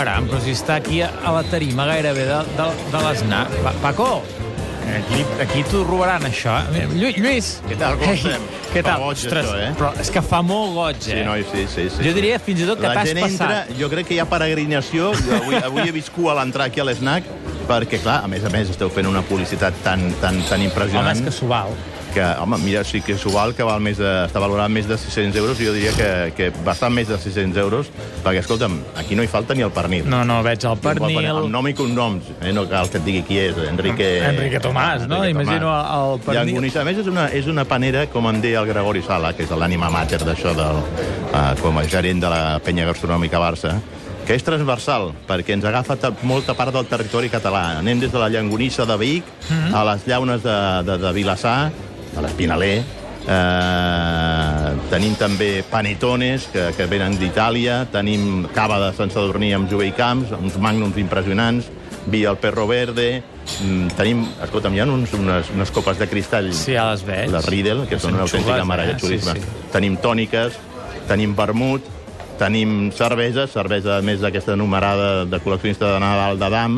Caram, però si està aquí a, la tarima gairebé de, de, de l'esnac. Pa- Paco, aquí, aquí t'ho robaran, això. eh? Lluís, Lluís. Què tal, com Ei, estem? Què Fa tal? goig, això, eh? Però és que fa molt goig, eh? Sí, noi, sí, sí, sí. Jo diria fins i tot que t'has passat. entra, jo crec que hi ha peregrinació. Jo avui, avui he vist cua a l'entrar aquí a l'SNAC, perquè, clar, a més a més, esteu fent una publicitat tan, tan, tan Home, impressionant és que s'ho val. que, home, mira, sí que s'ho val, que val més de, està valorat més de 600 euros, i jo diria que, que bastant més de 600 euros, perquè, escolta'm, aquí no hi falta ni el pernil. No, no, veig el pernil... Amb nom i cognoms, eh? no cal que et digui qui és, Enrique... Enrique Tomàs, no? Enrique Imagino Tomàs. el pernil. Llangonissa. A més, és una, és una panera, com em deia el Gregori Sala, que és l'ànima mater d'això, uh, com a gerent de la penya gastronòmica Barça, que és transversal, perquè ens agafa ta- molta part del territori català. Anem des de la Llangonissa de Vic Mhm. a les llaunes de, de, de Vilassar, a l'Espinaler, eh, tenim també panetones que, que venen d'Itàlia, tenim cava de Sant Sadurní amb Jove i Camps, uns magnums impressionants, vi al Perro Verde, mm, tenim, escolta'm, hi ha uns, unes, unes copes de cristall Sí, ja les veig. les Riedel, que són una autèntica meravella, eh? Sí, sí. Tenim tòniques, tenim vermut, tenim cervesa, cervesa més d'aquesta numerada de col·leccionista de Nadal de Dam,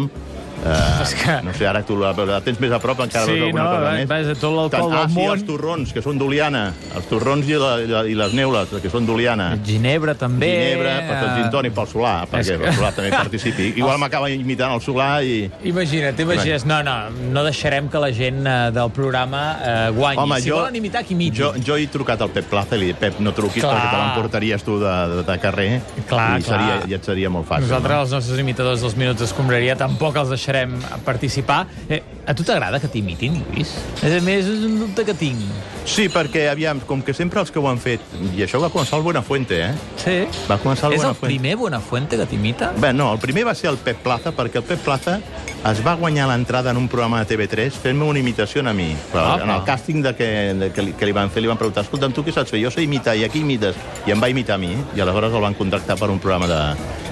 Uh, És que- No sé, ara tu la, la tens més a prop, encara Sí, veus alguna no, cosa va- més. vaja, tot l'alcohol Tant- ah, del sí, món. els torrons, que són d'Oliana. Els torrons i, la, i, la, i les neules, que són d'Oliana. Ginebra, també. Ginebra, per eh, el gin tònic pel Solà, perquè que- el Solà també participi. Igual m'acaba imitant el Solà i... Imagina't, imagina't. No, no, no deixarem que la gent eh, del programa eh, guanyi. Home, si jo, volen imitar, que imitin. jo, jo he trucat al Pep Plaza i li dit, Pep, no truquis Clar. perquè te l'emportaries tu de, de, de carrer Clar, i clar. Seria, ja et seria molt fàcil. Nosaltres, no? els nostres imitadors dels Minuts d'Escombraria, tampoc els deixarem participar. Eh, a tu t'agrada que t'imitin, Lluís? És a més, és un dubte que tinc. Sí, perquè, aviam, com que sempre els que ho han fet, i això va començar el Buenafuente, eh? Sí. Va començar el És el Buenafuente. primer Buenafuente que t'imita? Bé, no, el primer va ser el Pep Plaza, perquè el Pep Plaza es va guanyar l'entrada en un programa de TV3 fent-me una imitació a mi. Però Apa. en el càsting de que, de que, li, que li van fer, li van preguntar, escolta'm, tu què saps fer? Jo sé imitar, i aquí imites. I em va imitar a mi, i aleshores el van contractar per un programa de,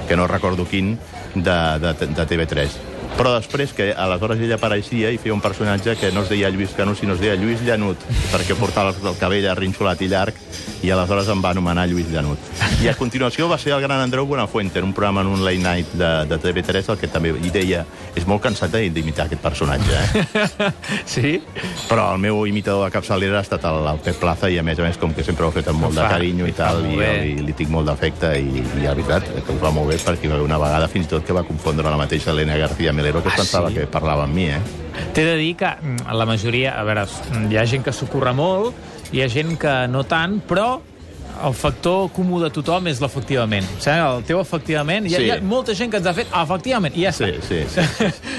que no recordo quin, de, de, de TV3. Però després, que aleshores ell apareixia i feia un personatge que no es deia Lluís Canut, sinó es deia Lluís Llanut, perquè portava el, el cabell arrinxolat i llarg, i aleshores em va anomenar Lluís Llanut. I a continuació va ser el gran Andreu Buenafuente, en un programa en un late night de, de TV3, el que també hi deia és molt cansat d'imitar aquest personatge, eh? Sí? Però el meu imitador de capçalera ha estat el, el Pep Plaza i, a més a més, com que sempre ho he fet amb molt de carinyo i tal, i, i li tinc molt d'afecte, i, i la veritat, que ho fa molt bé, perquè hi va haver una vegada fins i tot que va confondre la mateixa Elena García Melero, que Ah, pensava sí? que parlava amb mi, eh? T'he de dir que mm, la majoria... A veure, hi ha gent que s'ho curra molt, hi ha gent que no tant, però el factor comú de tothom és l'efectivament. El teu efectivament... Hi ha, Sí. hi ha molta gent que ens ha fet "Ah, efectivament, i ja Sí, està. sí, sí.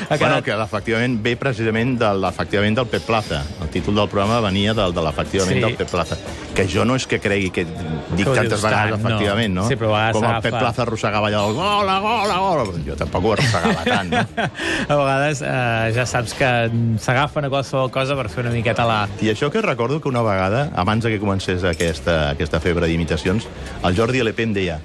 ha Bueno, quedat... que l'efectivament ve precisament de l'efectivament del Pep Plaza. El títol del programa venia del, de l'efectivament Sí. del Pep Plaza. Que jo no és que cregui que dic Que tantes vegades tant, no. efectivament, no? Sí, però a vegades Com el. Pep Plaza arrossegava allà el gol, gol, gol. Jo tampoc ho arrossegava tant, no? A vegades eh, ja saps que s'agafen a qualsevol cosa per fer una miqueta la... I això que recordo que una vegada, abans que comencés aquesta, aquesta febre d'imitacions, el Jordi Alepé em deia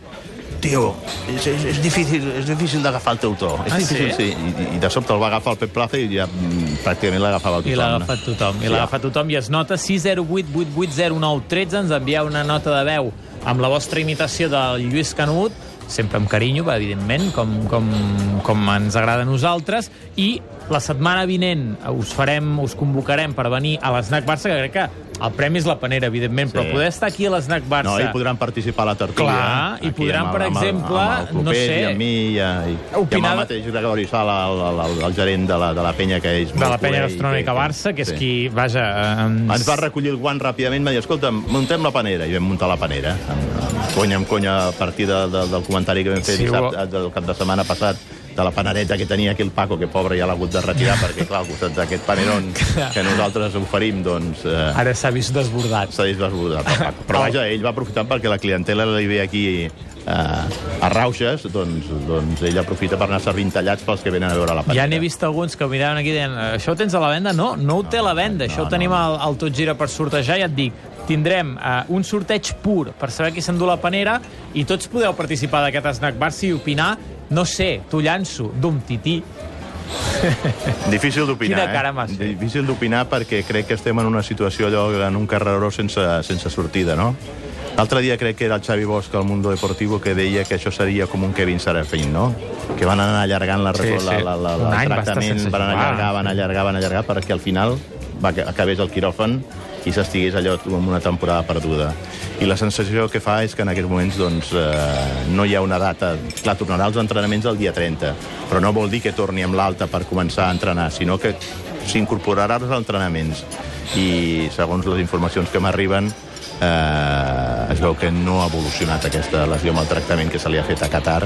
Tio, és, és, és difícil, és difícil d'agafar el teu to. És Ah, difícil, sí? sí? I, I de sobte el va agafar el Pep Plaza i ja mm, pràcticament l'agafava tothom. I l'ha agafat tothom, i l'ha agafat tothom, i es nota 608880913, ens envieu una nota de veu amb la vostra imitació del Lluís Canut, sempre amb carinyo, va, evidentment, com, com, com ens agrada a nosaltres, i la setmana vinent us farem, us convocarem per venir a l'Snac Barça, que crec que el premi és la panera, evidentment, Sí. però poder estar aquí a l'Snac Barça... No, i podran participar a la tertúlia. Clar, i podran, amb per amb el- exemple, amb el no Clopet sé, I amb mi, i, i, i amb opinar el mateix Gregori Sala, el, el, el, el gerent de la, de la penya, que és de la penya gastronòmica Barça, que és qui, vaja... Eh, Ens va recollir el guant ràpidament, va dir, escolta, muntem la panera. I vam muntar la panera. Amb, amb conya, amb conya, a partir de, de, del comentari que vam fer Sí, sí, dissabte, del cap de setmana passat, de la panereta que tenia aquí el Paco, que pobre ja l'ha hagut de retirar, perquè, clar, al costat d'aquest paneron que nosaltres oferim, doncs... Eh, Ara s'ha vist desbordat. s'ha desbordat el Paco. Però vaja, ell va aprofitar perquè la clientela li ve aquí eh, a Rauxes, doncs, doncs ell aprofita per anar servint tallats pels que venen a veure la panera. Ja n'he vist alguns que miraven aquí deien això ho tens a la venda? No, no ho té a la venda. no, això ho no, tenim no. al, al Tot Gira per sortejar. Ja et dic, tindrem uh, un sorteig pur per saber qui s'endú la panera i tots podeu participar d'aquest snack bar i opinar, no sé, t'ho llanço, d'un tití. Difícil d'opinar, Quina cara m'has eh? Difícil d'opinar perquè crec que estem en una situació allò en un carreró sense, sense sortida, no? L'altre dia crec que era el Xavi Bosch al Mundo Deportivo que deia que això seria com un Kevin Serafín, no? Que van anar allargant la, Sí, la, sí. la, la, la, any el tractament, van allargar, van allargar, van allargar, perquè al final va, acabés el quiròfan i s'estigués allò amb una temporada perduda. I la sensació que fa és que en aquests moments doncs, eh, no hi ha una data... Clar, tornarà als entrenaments el dia 30, però no vol dir que torni amb l'alta per començar a entrenar, sinó que s'incorporarà als entrenaments. I segons les informacions que m'arriben, eh, es veu que no ha evolucionat aquesta lesió amb el tractament que se li ha fet a Qatar.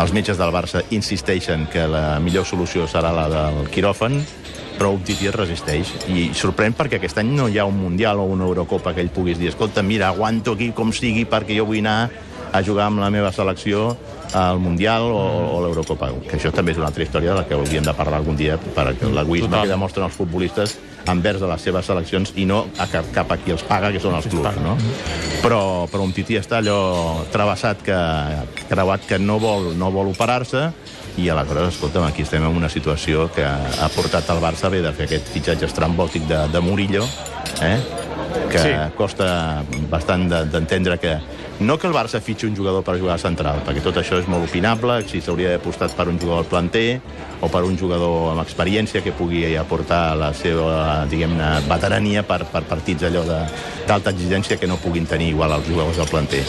Els metges del Barça insisteixen que la millor solució serà la del quiròfan, però Umtiti es resisteix. I sorprèn perquè aquest any no hi ha un Mundial o una Eurocopa que ell puguis dir escolta, mira, aguanto aquí com sigui perquè jo vull anar a jugar amb la meva selecció al Mundial o, o l'Eurocopa. Que això també és una altra història de la que hauríem de parlar algun dia perquè l'egoisme que demostren els futbolistes envers de les seves seleccions i no a cap, cap a qui els paga, que són els clubs, no? Però, però un tití està allò travessat, que, creuat, que no vol, no vol operar-se, i aleshores, escolta'm, aquí estem en una situació que ha portat el Barça a haver de fer aquest fitxatge estrambòtic de, de Murillo, eh? que Sí. costa bastant de- d'entendre que no que el Barça fitxi un jugador per jugar a central, perquè tot això és molt opinable, si s'hauria d'haver apostat per un jugador al planter o per un jugador amb experiència que pugui aportar la seva, diguem-ne, veterania per, per partits allò d'alta exigència que no puguin tenir igual els jugadors del planter.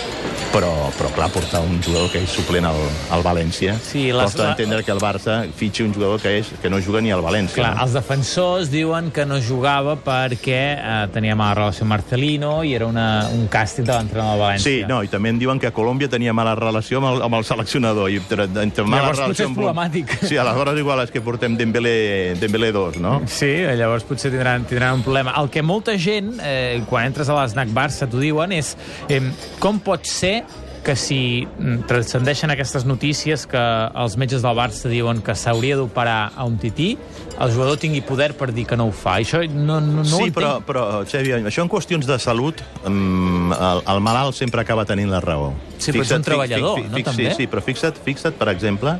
Però, però clar, portar un jugador que és suplent al, al València Sí, les- costa la- entendre que el Barça fitxi un jugador que, és, que no juga ni al València. Clar, no? els defensors diuen que no jugava perquè eh, tenia mala relació amb Marcelino i era una, un càstig de l'entrenador de València. Sí, no, i també em diuen que Colòmbia tenia mala relació amb el, amb el seleccionador. I entre, entre mala Llavors potser és amb un- problemàtic. Sí, aleshores igual és que portem Dembélé, Dembélé 2, no? Sí, llavors potser tindran, tindran un problema. El que molta gent, eh, quan entres a l'Snac Barça, t'ho diuen, és eh, com pot ser que si mm, transcendeixen aquestes notícies que els metges del Barça diuen que s'hauria d'operar a un tití, el jugador tingui poder per dir que no ho fa. Això no, no, no ho sí, entenc. però, però, Xavi, això en qüestions de salut, mm, el, el malalt sempre acaba tenint la raó. Sí, però és un treballador, no, també? Sí, sí, però fixa't, fixa't, per exemple,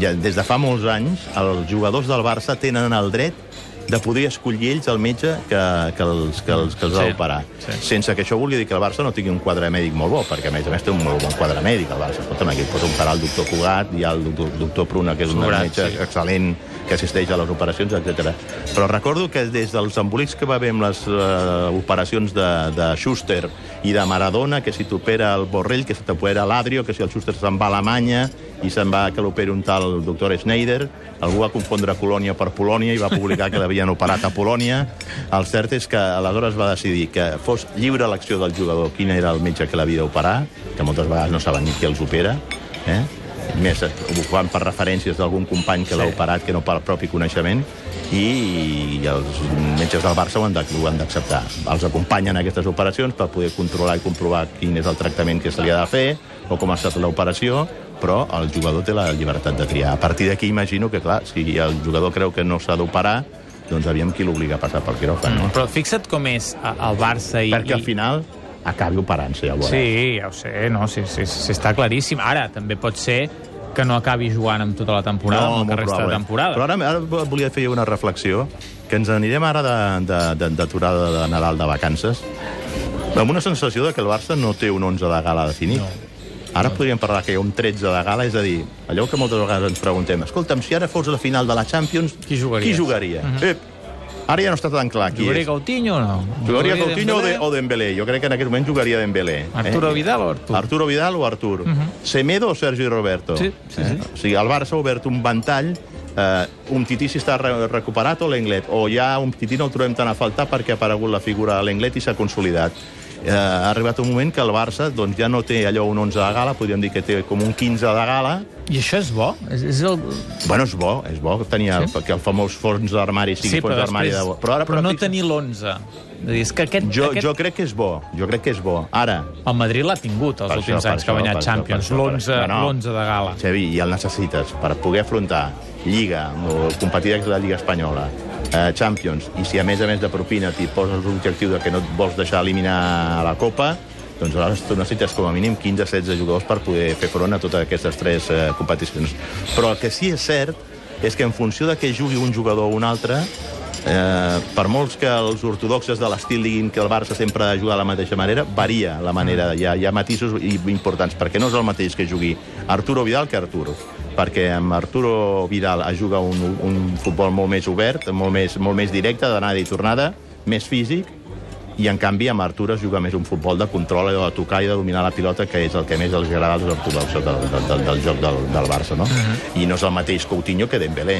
ja des de fa molts anys, els jugadors del Barça tenen el dret de poder escollir ells el metge que, que els, que els, que els ha Sí, d'operar. sí. Sense que això vulgui dir que el Barça no tingui un quadre mèdic molt bo, perquè a més a més té un molt bon quadre mèdic, el Barça. Escolta'm, aquí pot operar el doctor Cugat, hi ha el doctor, doctor Pruna, que és un metge sí. excel·lent que assisteix a les operacions, etc. Però recordo que des dels embolics que va haver amb les uh, operacions de, de Schuster i de Maradona, que si t'opera el Borrell, que si t'opera l'Adrio, que si el Schuster se'n va a Alemanya i se'n va que l'operi un tal doctor Schneider, algú va confondre Colònia per Polònia i va publicar que l'havien operat a Polònia. El cert és que aleshores va decidir que fos lliure elecció del jugador quin era el metge que l'havia d'operar, que moltes vegades no saben ni qui els opera, eh? Més fan per referències d'algun company que l'ha Sí. operat que no per propi coneixement i, i els metges del Barça ho han d'acceptar. Els acompanyen a aquestes operacions per poder controlar i comprovar quin és el tractament que se li ha de fer o com ha estat l'operació, però el jugador té la llibertat de triar. A partir d'aquí imagino que, clar, si el jugador creu que no s'ha d'operar, doncs aviam qui l'obliga a passar pel quiròfan, no? Però fixa't com és el Barça i... Perquè al final acabi operant-se, ja ho veuràs. Sí, ja ho sé, no, sí, sí, sí, està claríssim. Ara, també pot ser que no acabi jugant amb tota la temporada, amb el que molt resta de temporada. Però ara, ara volia fer una reflexió, que ens anirem ara de- de- de- d'aturada de, de Nadal de vacances, amb una sensació de que el Barça no té un 11 de gala definit. No. Ara podríem parlar que hi ha un 13 de gala, és a dir, allò que moltes vegades ens preguntem, escolta'm, si ara fos la final de la Champions, Qui jugaries? Qui jugaria? Uh -huh. Ep, ara ja no està tan clar qui Jugaria és. Coutinho o no? Jugaria Coutinho Dembélé? o Dembélé? Jo crec que en aquest moment jugaria Dembélé. Arturo eh? Vidal o Artur? Arturo Vidal o Artur? Uh -huh. Semedo o Sergi Roberto? Sí, sí, sí. O sigui, el Barça ha obert un ventall eh, un tití si està re recuperat o l'Englet, o ja un tití no el trobem tan a faltar perquè ha aparegut la figura de l'Englet i s'ha consolidat. Eh, ha arribat un moment que el Barça doncs, ja no té allò un 11 de gala, podríem dir que té com un 15 de gala. I això és bo? És, és el... Bueno, és bo, és bo tenir Sí? el, que el famós fons d'armari sigui Sí, fons però, d'armari de... Però, ara, però no fixa- tenir l'11. És que aquest, Jo, aquest... jo crec que és bo, jo crec que és bo. Ara, El Madrid l'ha tingut els Per últims això, anys que ha guanyat per Champions, per això, per l'11 això. No, no. l'11 de gala. Xavi, i el necessites per poder afrontar Lliga, o competir de la Lliga Espanyola, eh, Champions, i si a més a més de propina t'hi poses l'objectiu de que no et vols deixar eliminar a la Copa, doncs aleshores tu necessites com a mínim 15-16 jugadors per poder fer front a totes aquestes tres eh, competicions. Però el que sí és cert és que en funció de què jugui un jugador o un altre, Eh, per molts que els ortodoxes de l'estil diguin que el Barça sempre ha jugat de la mateixa manera, varia la manera. Hi ha, hi ha matisos importants, perquè no és el mateix que jugui Arturo Vidal que Arturo perquè amb Arturo Vidal es juga un, un futbol molt més obert, molt més, molt més directe, d'anada i tornada, més físic, i en canvi amb Arturo es juga més un futbol de control, de tocar i de dominar la pilota, que és el que més els agrada als ortodoxos del, del, del, del joc del, del Barça, no? I no és el mateix Coutinho que Dembélé,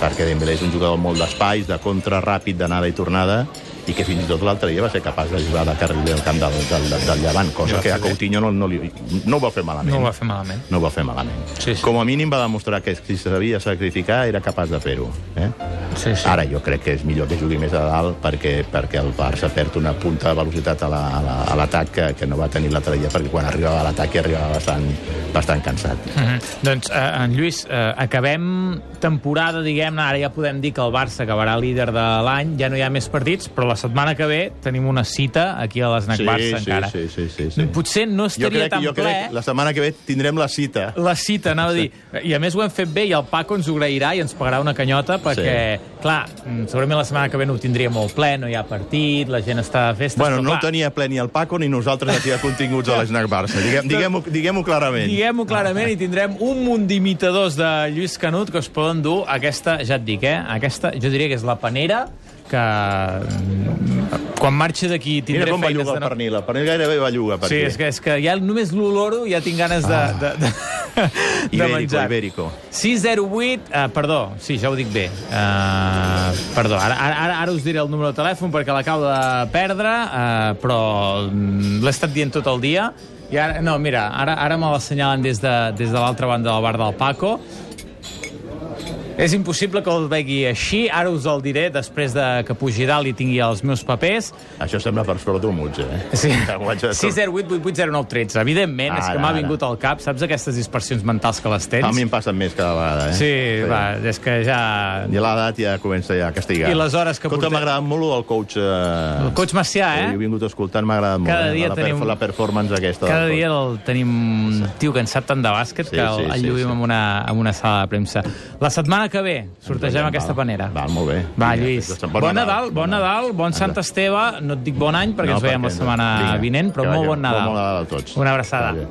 perquè Dembélé és un jugador molt d'espais, de contra ràpid, d'anada i tornada, i que fins i tot l'altre dia va ser capaç de jugar de carril del camp del, del, del, del Llevant, cosa que a Coutinho no, no, li, no ho va fer malament. No ho va fer malament. No ho va fer malament. Sí, sí. Com a mínim va demostrar que si sabia sacrificar era capaç de fer-ho. Eh? Sí, sí. Ara jo crec que és millor que jugui més a dalt perquè, perquè el Barça perd una punta de velocitat a la- a la- a l'atac que, que no va tenir l'altre dia perquè quan arribava a l'atac arribava bastant, bastant cansat. Mm -hmm. Doncs, eh, en Lluís, eh, acabem temporada, diguem-ne, ara ja podem dir que el Barça acabarà líder de l'any, ja no hi ha més partits, però la setmana que ve tenim una cita aquí a l'Snac Barça sí, encara. sí, sí, sí, sí. Potser no Jo estaria crec, tan jo ple... crec la setmana que ve tindrem la cita. La cita, anava a dir. I a més ho hem fet bé i el Paco ens ho agrairà i ens pagarà una canyota perquè, sí. clar, mm, segurament la setmana que ve no ho tindria molt ple, no hi ha partit, la gent està de festes... Bueno, però, no clar, tenia ple ni el Paco ni nosaltres aquí a continguts a l'Snac Barça. Diguem- Diguem-ho diguem clarament. Diguem-ho clarament i tindrem un munt d'imitadors de Lluís Canut que us poden dur aquesta, ja et dic, eh? Aquesta, jo diria que és la panera que mm, quan marxi d'aquí Mira tindré com feines belluga de el pernil. El pernil gairebé belluga per Sí, aquí. és que, és que ja només l'oloro ja tinc ganes de, de, de, de Ah. Ibérico, menjar. ibérico. 608, uh, perdó, sí, ja ho dic bé. Uh, perdó, ara, ara, ara- us diré el número de telèfon perquè l'acabo de perdre, uh, però l'he estat dient tot el dia. I ara, no, mira, ara, ara me l'assenyalen des de, des de l'altra banda del bar del Paco. És impossible que el vegi així. Ara us el diré després de que pugi dalt i tingui els meus papers. Això sembla per sordomuts, eh? Sí. Llenguatge de sord- 608 Evidentment, és Ara, que m'ha vingut al cap. Saps aquestes dispersions mentals que les tens? A mi em passen més cada vegada, eh? Sí, va, és que ja... I l'edat ja comença ja a castigar. I les hores que Escolta, portem- m'ha agradat molt el coach... Eh... El coach Macià, eh? he vingut escoltant, m'ha agradat molt. Cada eh? dia la, tenim- la performance aquesta. Cada dia el tenim un tio que en sap tant de bàsquet Sí, que el, sí, el sí, lluïm sí. en, una, en una sala de premsa. La setmana que ve sortegem Val, aquesta panera. Val, molt bé. Va, Lluís. bon Bon, Nadal, bon Nadal, bon Sant. Esteve. No et dic bon any perquè No, ens veiem la perquè no. setmana Vinga, vinent, però que molt bon Nadal. Bon Nadal a tots. Una abraçada. Bé.